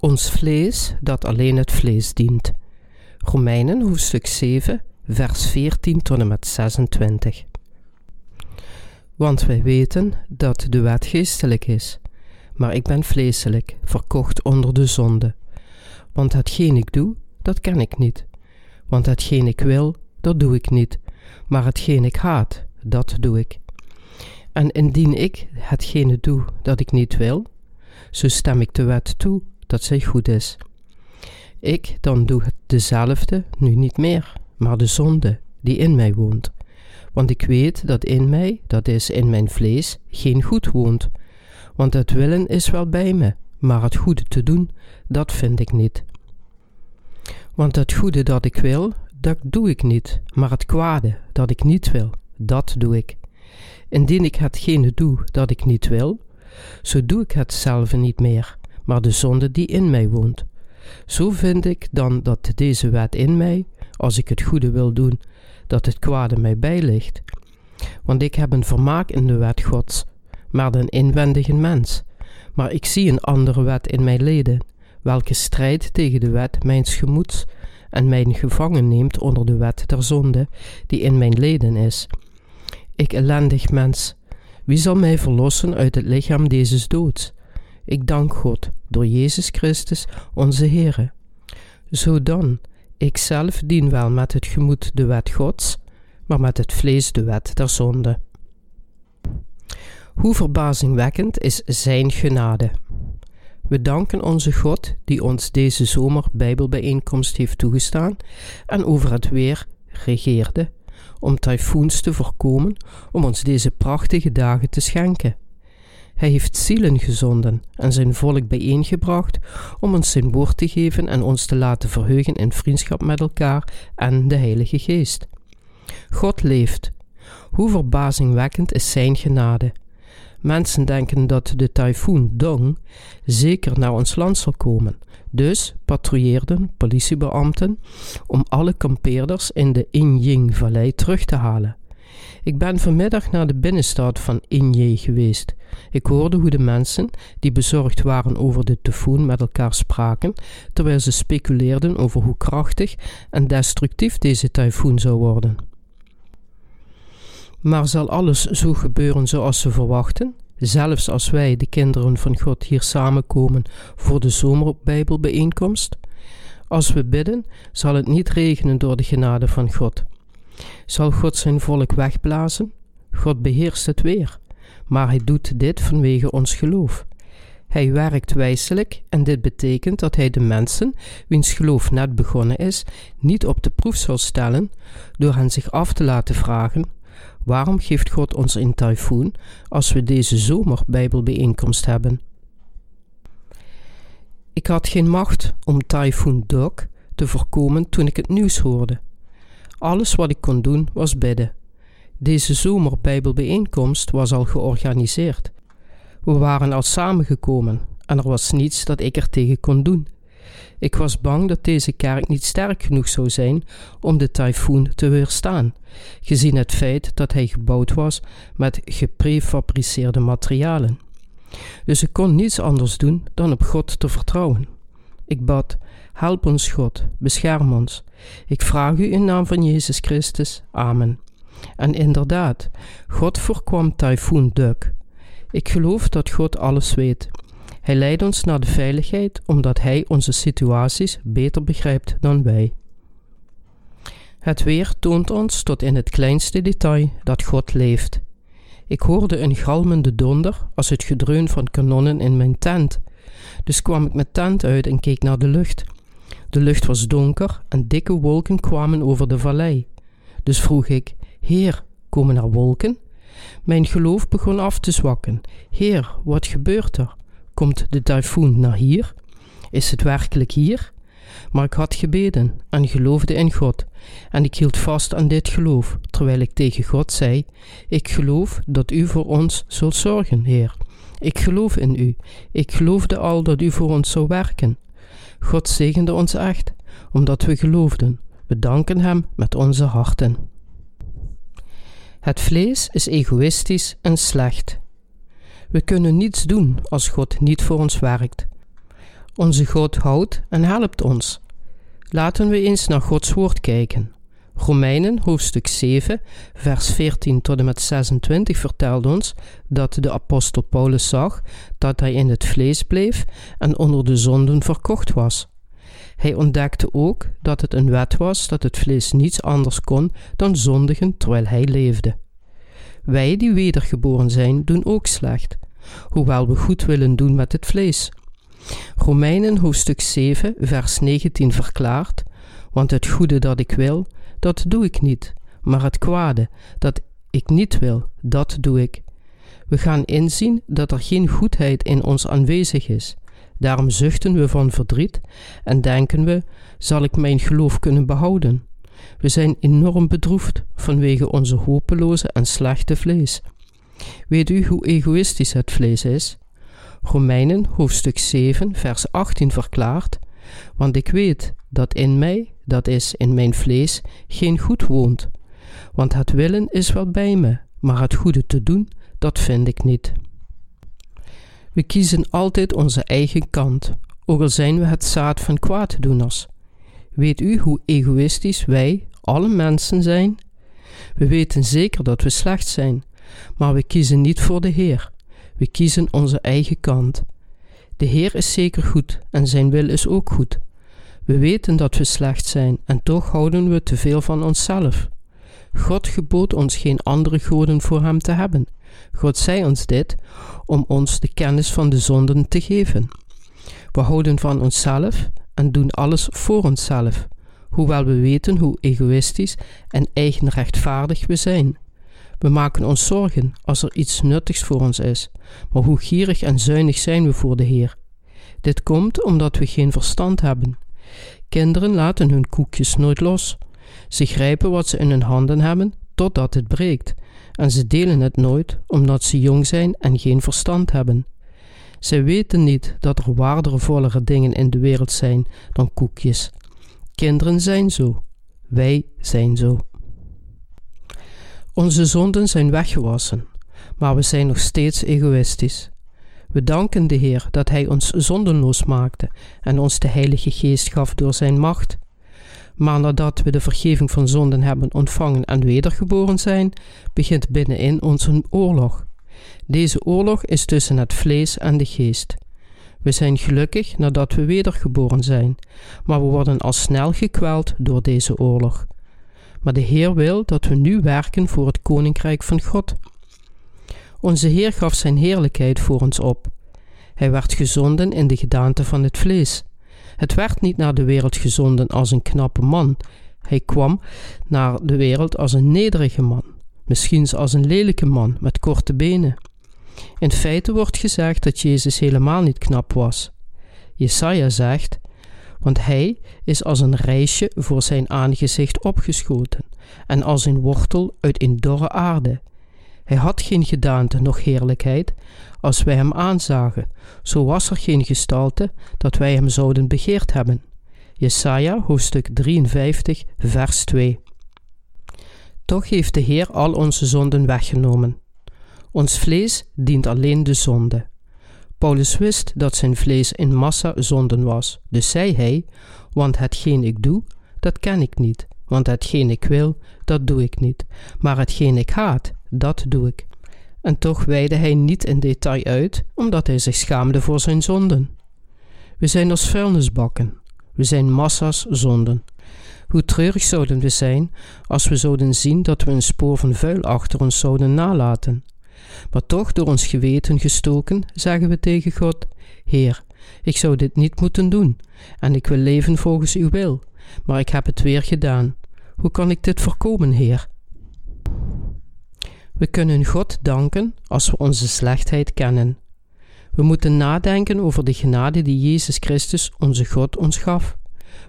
Ons vlees dat alleen het vlees dient. Romeinen hoofdstuk 7, vers 14 tot en met 26. Want wij weten dat de wet geestelijk is, maar ik ben vleeselijk, verkocht onder de zonde. Want hetgeen ik doe, dat ken ik niet. Want hetgeen ik wil, dat doe ik niet. Maar hetgeen ik haat, dat doe ik. En indien ik hetgene doe dat ik niet wil, zo stem ik de wet toe dat zij goed is. Ik dan doe het dezelfde nu niet meer, maar de zonde die in mij woont. Want ik weet dat in mij, dat is in mijn vlees, geen goed woont. Want het willen is wel bij me, maar het goede te doen, dat vind ik niet. Want het goede dat ik wil, dat doe ik niet, maar het kwade dat ik niet wil, dat doe ik. Indien ik hetgene doe dat ik niet wil, zo doe ik het zelf niet meer, maar de zonde die in mij woont. Zo vind ik dan dat deze wet in mij, als ik het goede wil doen, dat het kwade mij bijligt. Want ik heb een vermaak in de wet Gods, maar den inwendigen mens. Maar ik zie een andere wet in mijn leden, welke strijd tegen de wet mijns gemoeds en mij gevangen neemt onder de wet der zonde, die in mijn leden is. Ik ellendig mens, wie zal mij verlossen uit het lichaam deze doods? Ik dank God door Jezus Christus, onze Heere. Zo dan, ik zelf dien wel met het gemoed de wet Gods, maar met het vlees de wet der zonde. Hoe verbazingwekkend is Zijn genade. We danken onze God die ons deze zomer Bijbelbijeenkomst heeft toegestaan en over het weer regeerde om tyfoons te voorkomen, om ons deze prachtige dagen te schenken. Hij heeft zielen gezonden en zijn volk bijeengebracht om ons zijn woord te geven en ons te laten verheugen in vriendschap met elkaar en de Heilige Geest. God leeft. Hoe verbazingwekkend is zijn genade. Mensen denken dat de tyfoon Dong zeker naar ons land zal komen. Dus patrouilleerden politiebeambten om alle kampeerders in de Inying-vallei terug te halen. Ik ben vanmiddag naar de binnenstad van Inje geweest. Ik hoorde hoe de mensen die bezorgd waren over de tyfoon met elkaar spraken, terwijl ze speculeerden over hoe krachtig en destructief deze tyfoon zou worden. Maar zal alles zo gebeuren zoals ze verwachten? Zelfs als wij, de kinderen van God, hier samenkomen voor de zomerbijbelbijeenkomst? Als we bidden, zal het niet regenen door de genade van God. Zal God zijn volk wegblazen? God beheerst het weer, maar hij doet dit vanwege ons geloof. Hij werkt wijselijk en dit betekent dat hij de mensen, wiens geloof net begonnen is, niet op de proef zal stellen door hen zich af te laten vragen Waarom geeft God ons een tyfoon als we deze zomer Bijbelbijeenkomst hebben? Ik had geen macht om tyfoon Doc te voorkomen toen ik het nieuws hoorde. Alles wat ik kon doen was bidden. Deze zomer Bijbelbijeenkomst was al georganiseerd. We waren al samengekomen en er was niets dat ik er tegen kon doen. Ik was bang dat deze kerk niet sterk genoeg zou zijn om de tyfoon te weerstaan, gezien het feit dat hij gebouwd was met geprefabriceerde materialen. Dus ik kon niets anders doen dan op God te vertrouwen. Ik bad: Help ons, God, bescherm ons. Ik vraag u in naam van Jezus Christus. Amen. En inderdaad, God voorkwam tyfoon Duck. Ik geloof dat God alles weet hij leidt ons naar de veiligheid omdat Hij onze situaties beter begrijpt dan wij. Het weer toont ons tot in het kleinste detail dat God leeft. Ik hoorde een galmende donder als het gedreun van kanonnen in mijn tent. Dus kwam ik mijn tent uit en keek naar de lucht. De lucht was donker en dikke wolken kwamen over de vallei. Dus vroeg ik: Heer, komen er wolken? Mijn geloof begon af te zwakken. Heer, wat gebeurt er? Komt de tyfoon naar hier? Is het werkelijk hier? Maar ik had gebeden en geloofde in God, en ik hield vast aan dit geloof, terwijl ik tegen God zei: Ik geloof dat u voor ons zult zorgen, Heer. Ik geloof in u. Ik geloofde al dat u voor ons zou werken. God zegende ons echt, omdat we geloofden. We danken Hem met onze harten. Het vlees is egoïstisch en slecht. We kunnen niets doen als God niet voor ons werkt. Onze God houdt en helpt ons. Laten we eens naar Gods woord kijken. Romeinen hoofdstuk 7, vers 14 tot en met 26 vertelt ons dat de apostel Paulus zag dat hij in het vlees bleef en onder de zonden verkocht was. Hij ontdekte ook dat het een wet was dat het vlees niets anders kon dan zondigen terwijl hij leefde. Wij die wedergeboren zijn, doen ook slecht, hoewel we goed willen doen met het vlees. Romeinen hoofdstuk 7, vers 19 verklaart: Want het goede dat ik wil, dat doe ik niet, maar het kwade dat ik niet wil, dat doe ik. We gaan inzien dat er geen goedheid in ons aanwezig is. Daarom zuchten we van verdriet en denken we: zal ik mijn geloof kunnen behouden? We zijn enorm bedroefd vanwege onze hopeloze en slechte vlees. Weet u hoe egoïstisch het vlees is? Romeinen hoofdstuk 7, vers 18 verklaart: Want ik weet dat in mij, dat is in mijn vlees, geen goed woont. Want het willen is wel bij me, maar het goede te doen, dat vind ik niet. We kiezen altijd onze eigen kant, ook al zijn we het zaad van kwaaddoeners. Weet u hoe egoïstisch wij, alle mensen, zijn? We weten zeker dat we slecht zijn, maar we kiezen niet voor de Heer. We kiezen onze eigen kant. De Heer is zeker goed en zijn wil is ook goed. We weten dat we slecht zijn en toch houden we te veel van onszelf. God gebood ons geen andere goden voor Hem te hebben. God zei ons dit om ons de kennis van de zonden te geven. We houden van onszelf en doen alles voor onszelf, hoewel we weten hoe egoïstisch en eigenrechtvaardig we zijn. We maken ons zorgen als er iets nuttigs voor ons is, maar hoe gierig en zuinig zijn we voor de Heer. Dit komt omdat we geen verstand hebben. Kinderen laten hun koekjes nooit los. Ze grijpen wat ze in hun handen hebben totdat het breekt, en ze delen het nooit omdat ze jong zijn en geen verstand hebben. Zij weten niet dat er waardevollere dingen in de wereld zijn dan koekjes. Kinderen zijn zo. Wij zijn zo. Onze zonden zijn weggewassen, maar we zijn nog steeds egoïstisch. We danken de Heer dat Hij ons zondenloos maakte en ons de Heilige Geest gaf door Zijn macht. Maar nadat we de vergeving van zonden hebben ontvangen en wedergeboren zijn, begint binnenin ons een oorlog. Deze oorlog is tussen het vlees en de geest. We zijn gelukkig nadat we wedergeboren zijn, maar we worden al snel gekweld door deze oorlog. Maar de Heer wil dat we nu werken voor het koninkrijk van God. Onze Heer gaf zijn heerlijkheid voor ons op. Hij werd gezonden in de gedaante van het vlees. Het werd niet naar de wereld gezonden als een knappe man. Hij kwam naar de wereld als een nederige man, misschien als een lelijke man met korte benen. In feite wordt gezegd dat Jezus helemaal niet knap was. Jesaja zegt: Want hij is als een reisje voor zijn aangezicht opgeschoten, en als een wortel uit een dorre aarde. Hij had geen gedaante noch heerlijkheid als wij hem aanzagen, zo was er geen gestalte dat wij hem zouden begeerd hebben. Jesaja hoofdstuk 53 vers 2 Toch heeft de Heer al onze zonden weggenomen. Ons vlees dient alleen de zonde. Paulus wist dat zijn vlees in massa zonden was, dus zei hij, want hetgeen ik doe, dat ken ik niet, want hetgeen ik wil, dat doe ik niet, maar hetgeen ik haat, dat doe ik. En toch weidde hij niet in detail uit, omdat hij zich schaamde voor zijn zonden. We zijn als vuilnisbakken, we zijn massa's zonden. Hoe treurig zouden we zijn als we zouden zien dat we een spoor van vuil achter ons zouden nalaten. Maar toch door ons geweten gestoken, zeggen we tegen God: Heer, ik zou dit niet moeten doen, en ik wil leven volgens uw wil, maar ik heb het weer gedaan. Hoe kan ik dit voorkomen, Heer? We kunnen God danken als we onze slechtheid kennen. We moeten nadenken over de genade die Jezus Christus, onze God, ons gaf.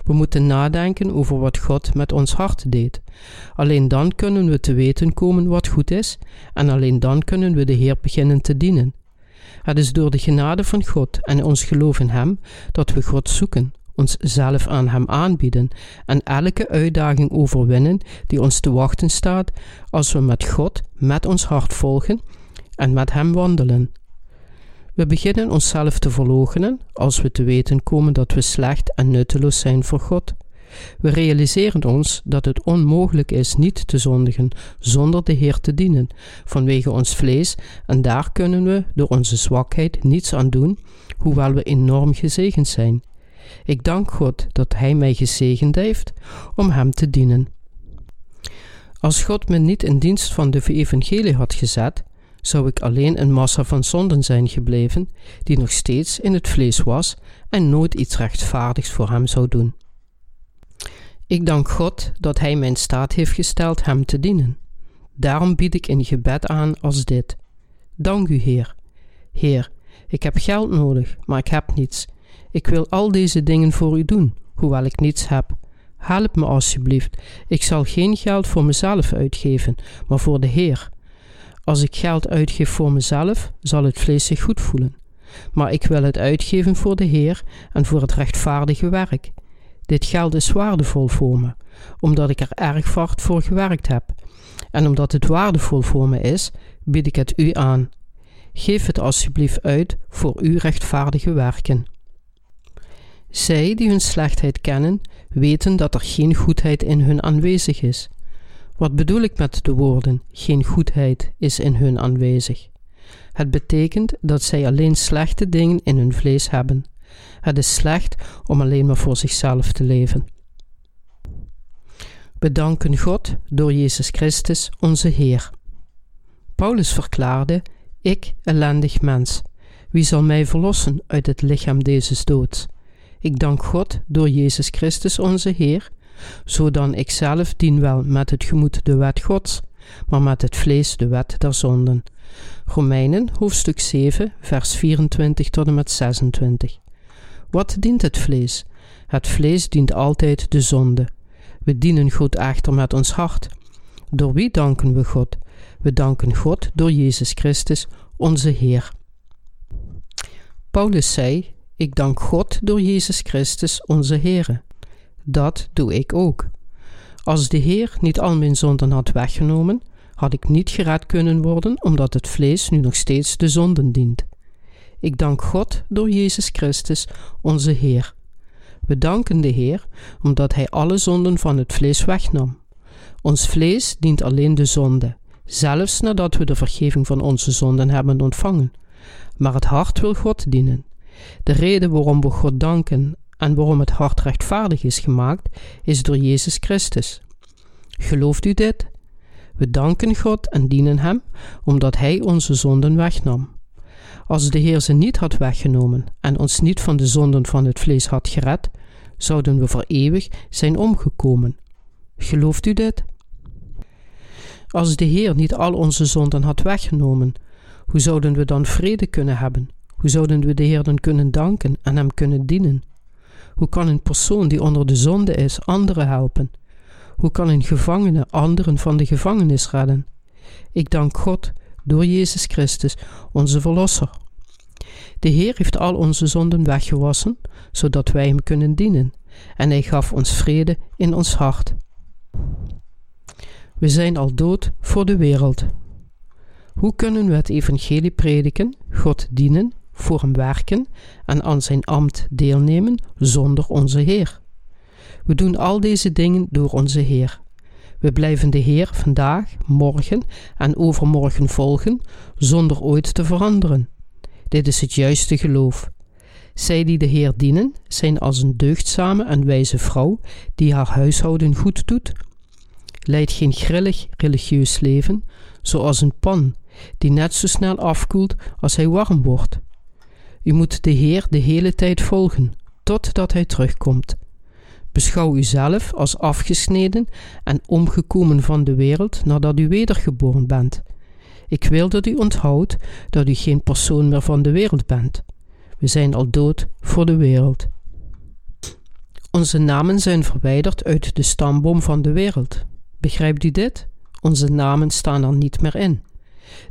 We moeten nadenken over wat God met ons hart deed. Alleen dan kunnen we te weten komen wat goed is, en alleen dan kunnen we de Heer beginnen te dienen. Het is door de genade van God en ons geloof in Hem dat we God zoeken, onszelf aan Hem aanbieden en elke uitdaging overwinnen die ons te wachten staat als we met God met ons hart volgen en met Hem wandelen. We beginnen onszelf te verloochenen als we te weten komen dat we slecht en nutteloos zijn voor God. We realiseren ons dat het onmogelijk is niet te zondigen zonder de Heer te dienen, vanwege ons vlees, en daar kunnen we door onze zwakheid niets aan doen, hoewel we enorm gezegend zijn. Ik dank God dat Hij mij gezegend heeft om Hem te dienen. Als God me niet in dienst van de evangelie had gezet, zou ik alleen een massa van zonden zijn gebleven, die nog steeds in het vlees was en nooit iets rechtvaardigs voor Hem zou doen. Ik dank God dat Hij mijn staat heeft gesteld Hem te dienen. Daarom bied ik in gebed aan als dit. Dank u, Heer. Heer, ik heb geld nodig, maar ik heb niets. Ik wil al deze dingen voor u doen, hoewel ik niets heb. Help me alsjeblieft. Ik zal geen geld voor mezelf uitgeven, maar voor de Heer. Als ik geld uitgeef voor mezelf, zal het vlees zich goed voelen. Maar ik wil het uitgeven voor de Heer en voor het rechtvaardige werk. Dit geld is waardevol voor me, omdat ik er erg hard voor gewerkt heb. En omdat het waardevol voor me is, bied ik het u aan. Geef het alsjeblieft uit voor uw rechtvaardige werken. Zij die hun slechtheid kennen, weten dat er geen goedheid in hun aanwezig is. Wat bedoel ik met de woorden geen goedheid is in hun aanwezig? Het betekent dat zij alleen slechte dingen in hun vlees hebben. Het is slecht om alleen maar voor zichzelf te leven. Bedanken God door Jezus Christus, onze Heer. Paulus verklaarde: Ik, ellendig mens, wie zal mij verlossen uit het lichaam deze doods? Ik dank God door Jezus Christus, onze Heer, zodan ik zelf dien wel met het gemoed de wet Gods, maar met het vlees de wet der zonden. Romeinen hoofdstuk 7, vers 24 tot en met 26. Wat dient het vlees? Het vlees dient altijd de zonde. We dienen God echter met ons hart. Door wie danken we God? We danken God door Jezus Christus, onze Heer. Paulus zei: Ik dank God door Jezus Christus, onze Heer. Dat doe ik ook. Als de Heer niet al mijn zonden had weggenomen, had ik niet gered kunnen worden, omdat het vlees nu nog steeds de zonden dient. Ik dank God door Jezus Christus, onze Heer. We danken de Heer omdat Hij alle zonden van het vlees wegnam. Ons vlees dient alleen de zonde, zelfs nadat we de vergeving van onze zonden hebben ontvangen. Maar het hart wil God dienen. De reden waarom we God danken en waarom het hart rechtvaardig is gemaakt, is door Jezus Christus. Gelooft u dit? We danken God en dienen Hem omdat Hij onze zonden wegnam. Als de Heer ze niet had weggenomen en ons niet van de zonden van het vlees had gered, zouden we voor eeuwig zijn omgekomen. Gelooft u dit? Als de Heer niet al onze zonden had weggenomen, hoe zouden we dan vrede kunnen hebben? Hoe zouden we de Heer dan kunnen danken en Hem kunnen dienen? Hoe kan een persoon die onder de zonde is anderen helpen? Hoe kan een gevangene anderen van de gevangenis redden? Ik dank God door Jezus Christus, onze Verlosser. De Heer heeft al onze zonden weggewassen, zodat wij Hem kunnen dienen, en Hij gaf ons vrede in ons hart. We zijn al dood voor de wereld. Hoe kunnen we het evangelie prediken, God dienen, voor Hem werken en aan Zijn ambt deelnemen zonder onze Heer? We doen al deze dingen door onze Heer. We blijven de Heer vandaag, morgen en overmorgen volgen, zonder ooit te veranderen. Dit is het juiste geloof. Zij die de Heer dienen, zijn als een deugdzame en wijze vrouw die haar huishouden goed doet. Leidt geen grillig religieus leven, zoals een pan die net zo snel afkoelt als hij warm wordt. U moet de Heer de hele tijd volgen, totdat hij terugkomt. Beschouw uzelf als afgesneden en omgekomen van de wereld nadat u wedergeboren bent. Ik wil dat u onthoudt dat u geen persoon meer van de wereld bent. We zijn al dood voor de wereld. Onze namen zijn verwijderd uit de stamboom van de wereld. Begrijpt u dit? Onze namen staan er niet meer in.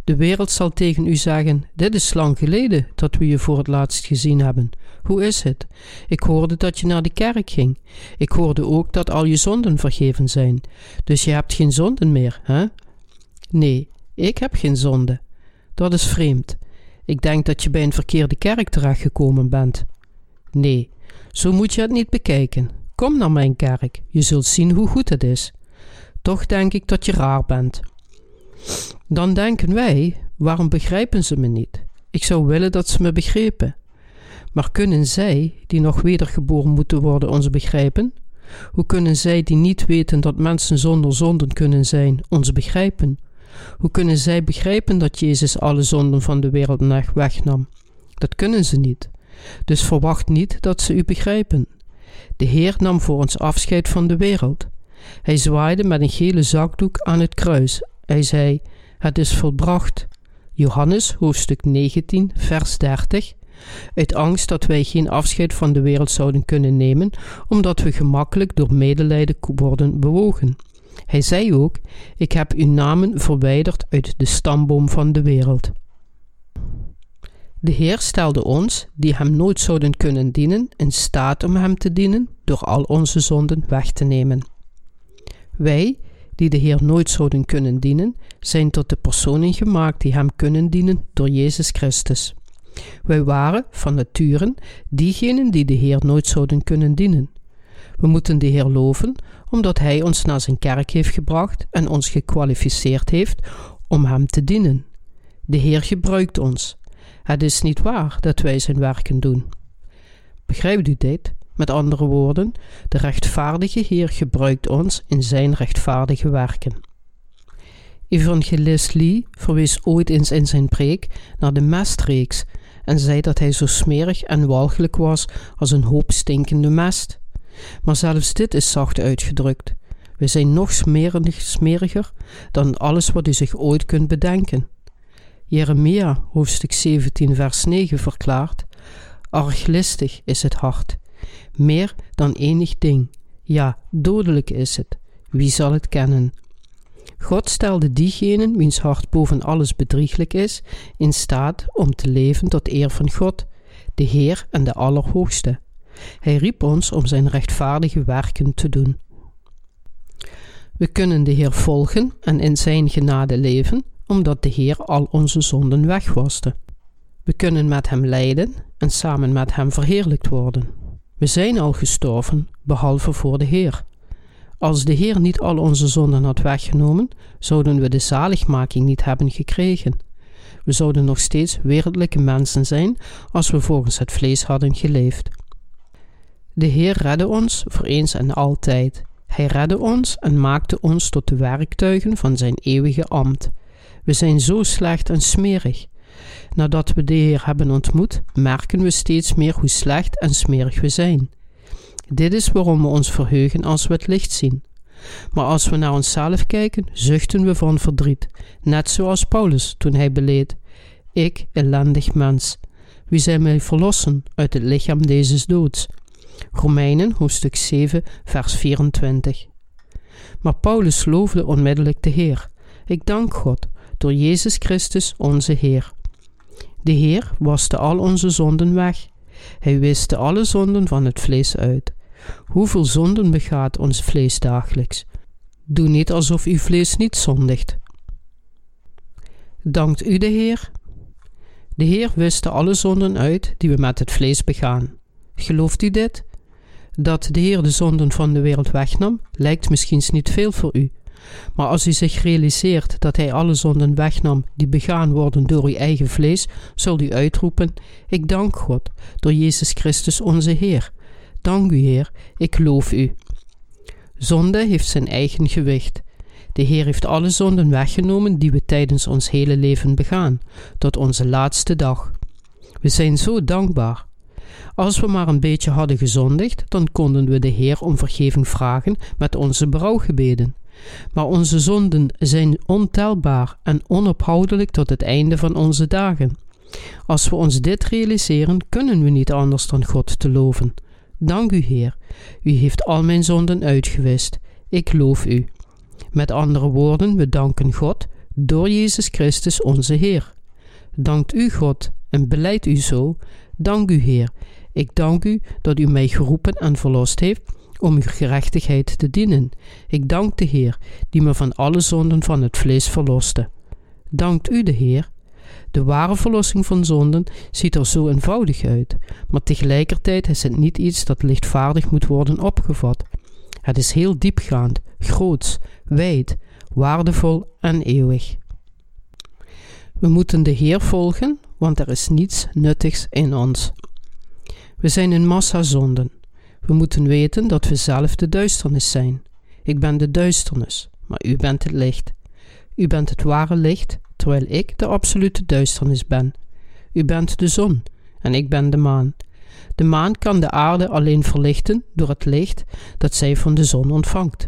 De wereld zal tegen u zeggen: Dit is lang geleden dat we je voor het laatst gezien hebben. Hoe is het? Ik hoorde dat je naar de kerk ging. Ik hoorde ook dat al je zonden vergeven zijn. Dus je hebt geen zonden meer, hè? Nee, ik heb geen zonde. Dat is vreemd. Ik denk dat je bij een verkeerde kerk terechtgekomen bent. Nee, zo moet je het niet bekijken. Kom naar mijn kerk, je zult zien hoe goed het is. Toch denk ik dat je raar bent. Dan denken wij: waarom begrijpen ze me niet? Ik zou willen dat ze me begrepen. Maar kunnen zij, die nog wedergeboren moeten worden, ons begrijpen? Hoe kunnen zij, die niet weten dat mensen zonder zonden kunnen zijn, ons begrijpen? Hoe kunnen zij begrijpen dat Jezus alle zonden van de wereld wegnam? Dat kunnen ze niet. Dus verwacht niet dat ze u begrijpen. De Heer nam voor ons afscheid van de wereld. Hij zwaaide met een gele zakdoek aan het kruis. Hij zei: Het is volbracht. Johannes hoofdstuk 19, vers 30. Uit angst dat wij geen afscheid van de wereld zouden kunnen nemen, omdat we gemakkelijk door medelijden worden bewogen. Hij zei ook: Ik heb uw namen verwijderd uit de stamboom van de wereld. De Heer stelde ons, die Hem nooit zouden kunnen dienen, in staat om Hem te dienen door al onze zonden weg te nemen. Wij, die de Heer nooit zouden kunnen dienen, zijn tot de personen gemaakt die Hem kunnen dienen door Jezus Christus. Wij waren, van nature, diegenen die de Heer nooit zouden kunnen dienen. We moeten de Heer loven, omdat Hij ons naar zijn kerk heeft gebracht en ons gekwalificeerd heeft om Hem te dienen. De Heer gebruikt ons. Het is niet waar dat wij zijn werken doen. Begrijpt u dit? Met andere woorden, de rechtvaardige Heer gebruikt ons in zijn rechtvaardige werken. Evangelist Lee verwees ooit eens in zijn preek naar de mestreeks en zei dat hij zo smerig en walgelijk was als een hoop stinkende mest. Maar zelfs dit is zacht uitgedrukt. We zijn nog smerig, smeriger dan alles wat u zich ooit kunt bedenken. Jeremia, hoofdstuk 17, vers 9 verklaart: Arglistig is het hart, meer dan enig ding. Ja, dodelijk is het. Wie zal het kennen? God stelde diegenen wiens hart boven alles bedrieglijk is, in staat om te leven tot eer van God, de Heer en de Allerhoogste. Hij riep ons om zijn rechtvaardige werken te doen. We kunnen de Heer volgen en in zijn genade leven, omdat de Heer al onze zonden wegwaste. We kunnen met Hem lijden en samen met Hem verheerlijkt worden. We zijn al gestorven, behalve voor de Heer. Als de Heer niet al onze zonden had weggenomen, zouden we de zaligmaking niet hebben gekregen. We zouden nog steeds wereldlijke mensen zijn als we volgens het vlees hadden geleefd. De Heer redde ons voor eens en altijd. Hij redde ons en maakte ons tot de werktuigen van zijn eeuwige ambt. We zijn zo slecht en smerig. Nadat we de Heer hebben ontmoet, merken we steeds meer hoe slecht en smerig we zijn. Dit is waarom we ons verheugen als we het licht zien. Maar als we naar onszelf kijken, zuchten we van verdriet, net zoals Paulus toen hij beleed: Ik, ellendig mens, wie zij mij verlossen uit het lichaam deze doods? Romeinen hoofdstuk 7, vers 24. Maar Paulus loofde onmiddellijk de Heer. Ik dank God door Jezus Christus onze Heer. De Heer waste al onze zonden weg. Hij wiste alle zonden van het vlees uit. Hoeveel zonden begaat ons vlees dagelijks? Doe niet alsof uw vlees niet zondigt. Dankt u de Heer? De Heer wiste alle zonden uit die we met het vlees begaan. Gelooft u dit? Dat de Heer de zonden van de wereld wegnam, lijkt misschien niet veel voor u. Maar als u zich realiseert dat Hij alle zonden wegnam die begaan worden door uw eigen vlees, zult u uitroepen: Ik dank God door Jezus Christus onze Heer. Dank u, Heer, ik loof u. Zonde heeft zijn eigen gewicht. De Heer heeft alle zonden weggenomen die we tijdens ons hele leven begaan, tot onze laatste dag. We zijn zo dankbaar. Als we maar een beetje hadden gezondigd, dan konden we de Heer om vergeving vragen met onze brouwgebeden. Maar onze zonden zijn ontelbaar en onophoudelijk tot het einde van onze dagen. Als we ons dit realiseren, kunnen we niet anders dan God te loven. Dank u, Heer. U heeft al mijn zonden uitgewist. Ik loof u. Met andere woorden, we danken God door Jezus Christus onze Heer. Dankt u, God, en beleid u zo. Dank u, Heer. Ik dank u dat u mij geroepen en verlost heeft om uw gerechtigheid te dienen. Ik dank de Heer, die me van alle zonden van het vlees verloste. Dankt u de Heer. De ware verlossing van zonden ziet er zo eenvoudig uit, maar tegelijkertijd is het niet iets dat lichtvaardig moet worden opgevat. Het is heel diepgaand, groots, wijd, waardevol en eeuwig. We moeten de Heer volgen, want er is niets nuttigs in ons. We zijn een massa zonden. We moeten weten dat we zelf de duisternis zijn. Ik ben de duisternis, maar u bent het licht. U bent het ware licht, terwijl ik de absolute duisternis ben. U bent de zon en ik ben de maan. De maan kan de aarde alleen verlichten door het licht dat zij van de zon ontvangt.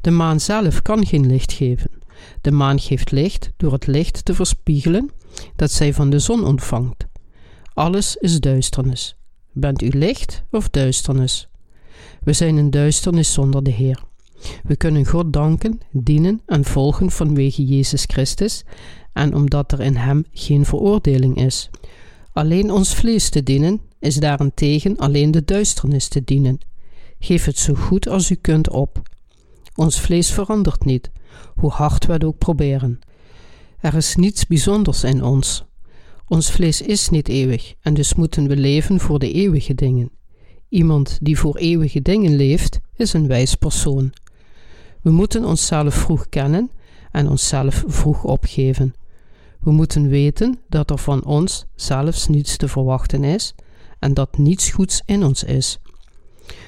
De maan zelf kan geen licht geven. De maan geeft licht door het licht te verspiegelen dat zij van de zon ontvangt. Alles is duisternis. Bent u licht of duisternis? We zijn een duisternis zonder de Heer. We kunnen God danken, dienen en volgen vanwege Jezus Christus en omdat er in Hem geen veroordeling is. Alleen ons vlees te dienen is daarentegen alleen de duisternis te dienen. Geef het zo goed als u kunt op. Ons vlees verandert niet, hoe hard we het ook proberen. Er is niets bijzonders in ons. Ons vlees is niet eeuwig en dus moeten we leven voor de eeuwige dingen. Iemand die voor eeuwige dingen leeft, is een wijs persoon. We moeten onszelf vroeg kennen en onszelf vroeg opgeven. We moeten weten dat er van ons zelfs niets te verwachten is en dat niets goeds in ons is.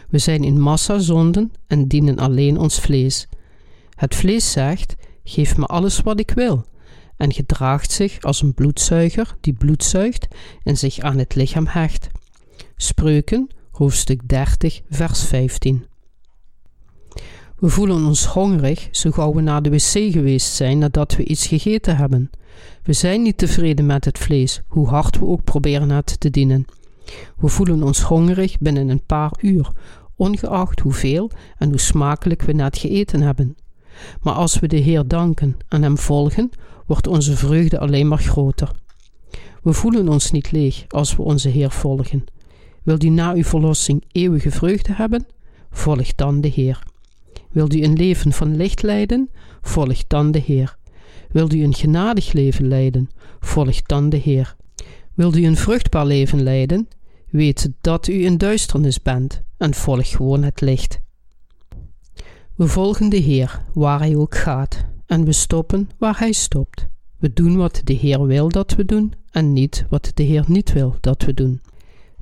We zijn in massa zonden en dienen alleen ons vlees. Het vlees zegt: Geef me alles wat ik wil, en gedraagt zich als een bloedzuiger die bloed zuigt en zich aan het lichaam hecht. Spreuken, hoofdstuk 30, vers 15. We voelen ons hongerig zo gauw we naar de wc geweest zijn nadat we iets gegeten hebben. We zijn niet tevreden met het vlees, hoe hard we ook proberen het te dienen. We voelen ons hongerig binnen een paar uur, ongeacht hoeveel en hoe smakelijk we net geëten hebben. Maar als we de Heer danken en Hem volgen, wordt onze vreugde alleen maar groter. We voelen ons niet leeg als we onze Heer volgen. Wil u na uw verlossing eeuwige vreugde hebben? Volg dan de Heer. Wilt u een leven van licht leiden? Volg dan de Heer. Wilt u een genadig leven leiden? Volg dan de Heer. Wilt u een vruchtbaar leven leiden? Weet dat u in duisternis bent en volg gewoon het licht. We volgen de Heer waar Hij ook gaat en we stoppen waar Hij stopt. We doen wat de Heer wil dat we doen en niet wat de Heer niet wil dat we doen.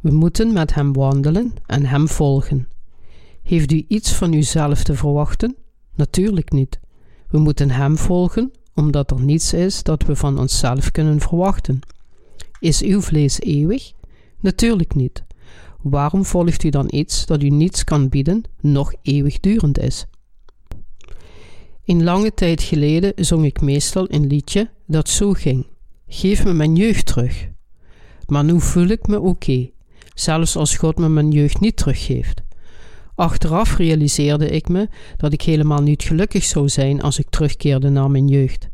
We moeten met Hem wandelen en Hem volgen. Heeft u iets van uzelf te verwachten? Natuurlijk niet. We moeten Hem volgen omdat er niets is dat we van onszelf kunnen verwachten. Is uw vlees eeuwig? Natuurlijk niet. Waarom volgt u dan iets dat u niets kan bieden, nog eeuwigdurend is? In lange tijd geleden zong ik meestal een liedje dat zo ging: Geef me mijn jeugd terug. Maar nu voel ik me oké, zelfs als God me mijn jeugd niet teruggeeft. Achteraf realiseerde ik me dat ik helemaal niet gelukkig zou zijn als ik terugkeerde naar mijn jeugd.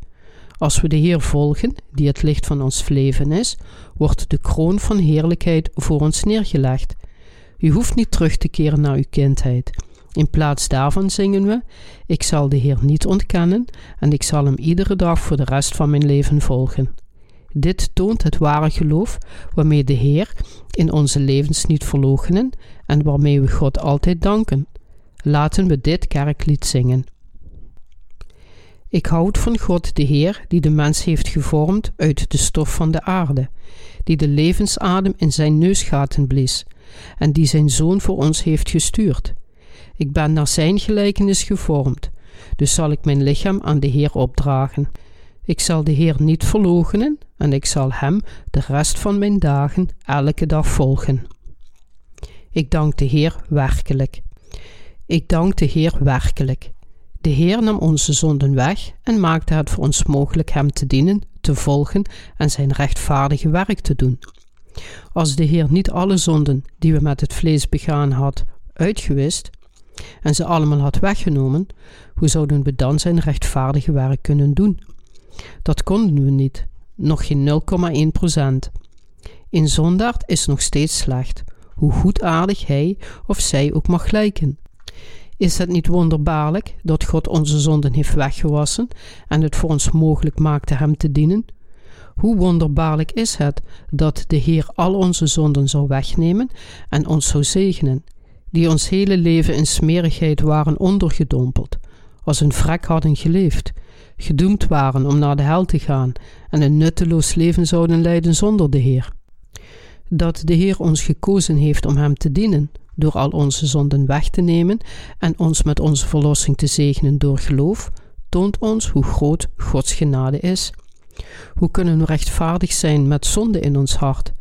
Als we de Heer volgen, die het licht van ons leven is, wordt de kroon van heerlijkheid voor ons neergelegd. U hoeft niet terug te keren naar uw kindheid. In plaats daarvan zingen we: Ik zal de Heer niet ontkennen en ik zal hem iedere dag voor de rest van mijn leven volgen. Dit toont het ware geloof waarmee de Heer in onze levens niet verloochenen en waarmee we God altijd danken. Laten we dit kerklied zingen. Ik houd van God de Heer, die de mens heeft gevormd uit de stof van de aarde, die de levensadem in zijn neusgaten blies, en die zijn Zoon voor ons heeft gestuurd. Ik ben naar zijn gelijkenis gevormd, dus zal ik mijn lichaam aan de Heer opdragen. Ik zal de Heer niet verloochenen en ik zal Hem de rest van mijn dagen elke dag volgen. Ik dank de Heer werkelijk. Ik dank de Heer werkelijk. De Heer nam onze zonden weg en maakte het voor ons mogelijk Hem te dienen, te volgen en Zijn rechtvaardige werk te doen. Als de Heer niet alle zonden die we met het vlees begaan had uitgewist en ze allemaal had weggenomen, hoe zouden we dan Zijn rechtvaardige werk kunnen doen? Dat konden we niet, nog geen 0,1 procent. Een zondaard is nog steeds slecht, hoe goedaardig hij of zij ook mag lijken. Is het niet wonderbaarlijk dat God onze zonden heeft weggewassen en het voor ons mogelijk maakte Hem te dienen? Hoe wonderbaarlijk is het dat de Heer al onze zonden zou wegnemen en ons zou zegenen, die ons hele leven in smerigheid waren ondergedompeld, als een vrek hadden geleefd, gedoemd waren om naar de hel te gaan en een nutteloos leven zouden leiden zonder de Heer. Dat de Heer ons gekozen heeft om Hem te dienen, door al onze zonden weg te nemen en ons met onze verlossing te zegenen door geloof, toont ons hoe groot Gods genade is. Hoe kunnen we rechtvaardig zijn met zonde in ons hart?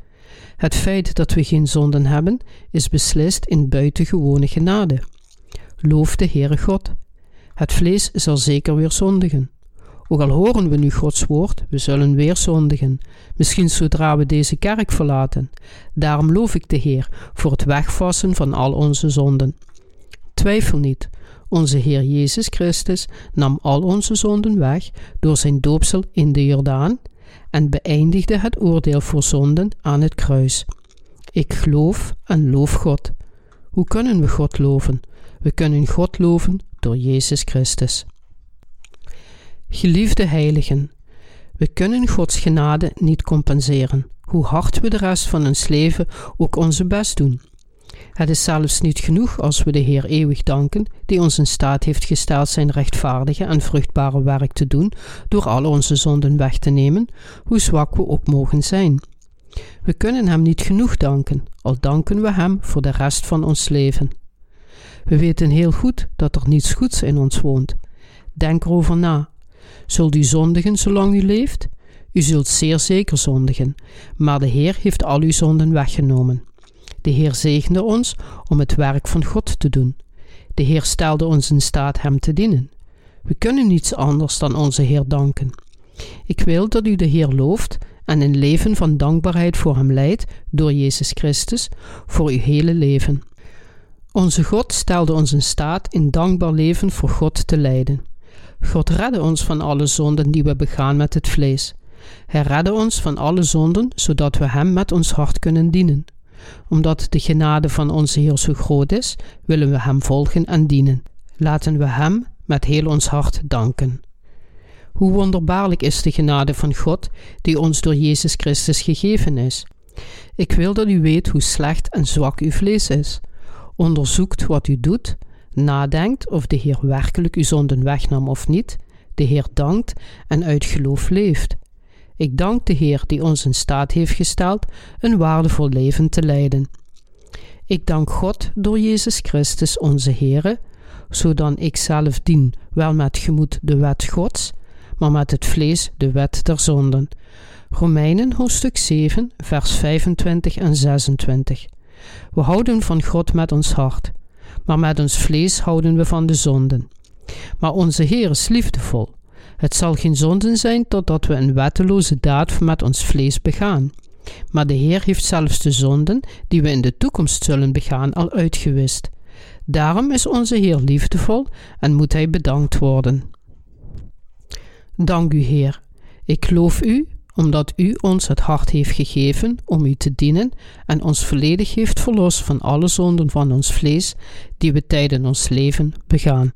Het feit dat we geen zonden hebben, is beslist in buitengewone genade. Loof de Heere God. Het vlees zal zeker weer zondigen. Ook al horen we nu Gods woord, we zullen weer zondigen, misschien zodra we deze kerk verlaten. Daarom loof ik de Heer voor het wegvassen van al onze zonden. Twijfel niet, onze Heer Jezus Christus nam al onze zonden weg door zijn doopsel in de Jordaan en beëindigde het oordeel voor zonden aan het kruis. Ik geloof en loof God. Hoe kunnen we God loven? We kunnen God loven door Jezus Christus. Geliefde heiligen, we kunnen Gods genade niet compenseren, hoe hard we de rest van ons leven ook onze best doen. Het is zelfs niet genoeg als we de Heer eeuwig danken, die ons in staat heeft gesteld zijn rechtvaardige en vruchtbare werk te doen, door al onze zonden weg te nemen, hoe zwak we ook mogen zijn. We kunnen Hem niet genoeg danken, al danken we Hem voor de rest van ons leven. We weten heel goed dat er niets goeds in ons woont. Denk erover na. Zult u zondigen zolang u leeft? U zult zeer zeker zondigen, maar de Heer heeft al uw zonden weggenomen. De Heer zegende ons om het werk van God te doen. De Heer stelde ons in staat Hem te dienen. We kunnen niets anders dan onze Heer danken. Ik wil dat u de Heer looft en een leven van dankbaarheid voor Hem leidt door Jezus Christus voor uw hele leven. Onze God stelde ons in staat in dankbaar leven voor God te leiden. God redde ons van alle zonden die we begaan met het vlees. Hij redde ons van alle zonden, zodat we Hem met ons hart kunnen dienen. Omdat de genade van onze Heer zo groot is, willen we Hem volgen en dienen. Laten we Hem met heel ons hart danken. Hoe wonderbaarlijk is de genade van God, die ons door Jezus Christus gegeven is. Ik wil dat u weet hoe slecht en zwak uw vlees is. Onderzoekt wat u doet, nadenkt of de Heer werkelijk uw zonden wegnam of niet, de Heer dankt en uit geloof leeft. Ik dank de Heer die ons in staat heeft gesteld een waardevol leven te leiden. Ik dank God door Jezus Christus onze Heere, zodat ik zelf dien wel met gemoed de wet Gods, maar met het vlees de wet der zonden. Romeinen hoofdstuk 7, vers 25 en 26. We houden van God met ons hart, maar met ons vlees houden we van de zonden. Maar onze Heer is liefdevol. Het zal geen zonden zijn totdat we een wetteloze daad met ons vlees begaan. Maar de Heer heeft zelfs de zonden die we in de toekomst zullen begaan al uitgewist. Daarom is onze Heer liefdevol en moet Hij bedankt worden. Dank u, Heer. Ik loof u omdat u ons het hart heeft gegeven om u te dienen en ons volledig heeft verlost van alle zonden van ons vlees die we tijdens ons leven begaan.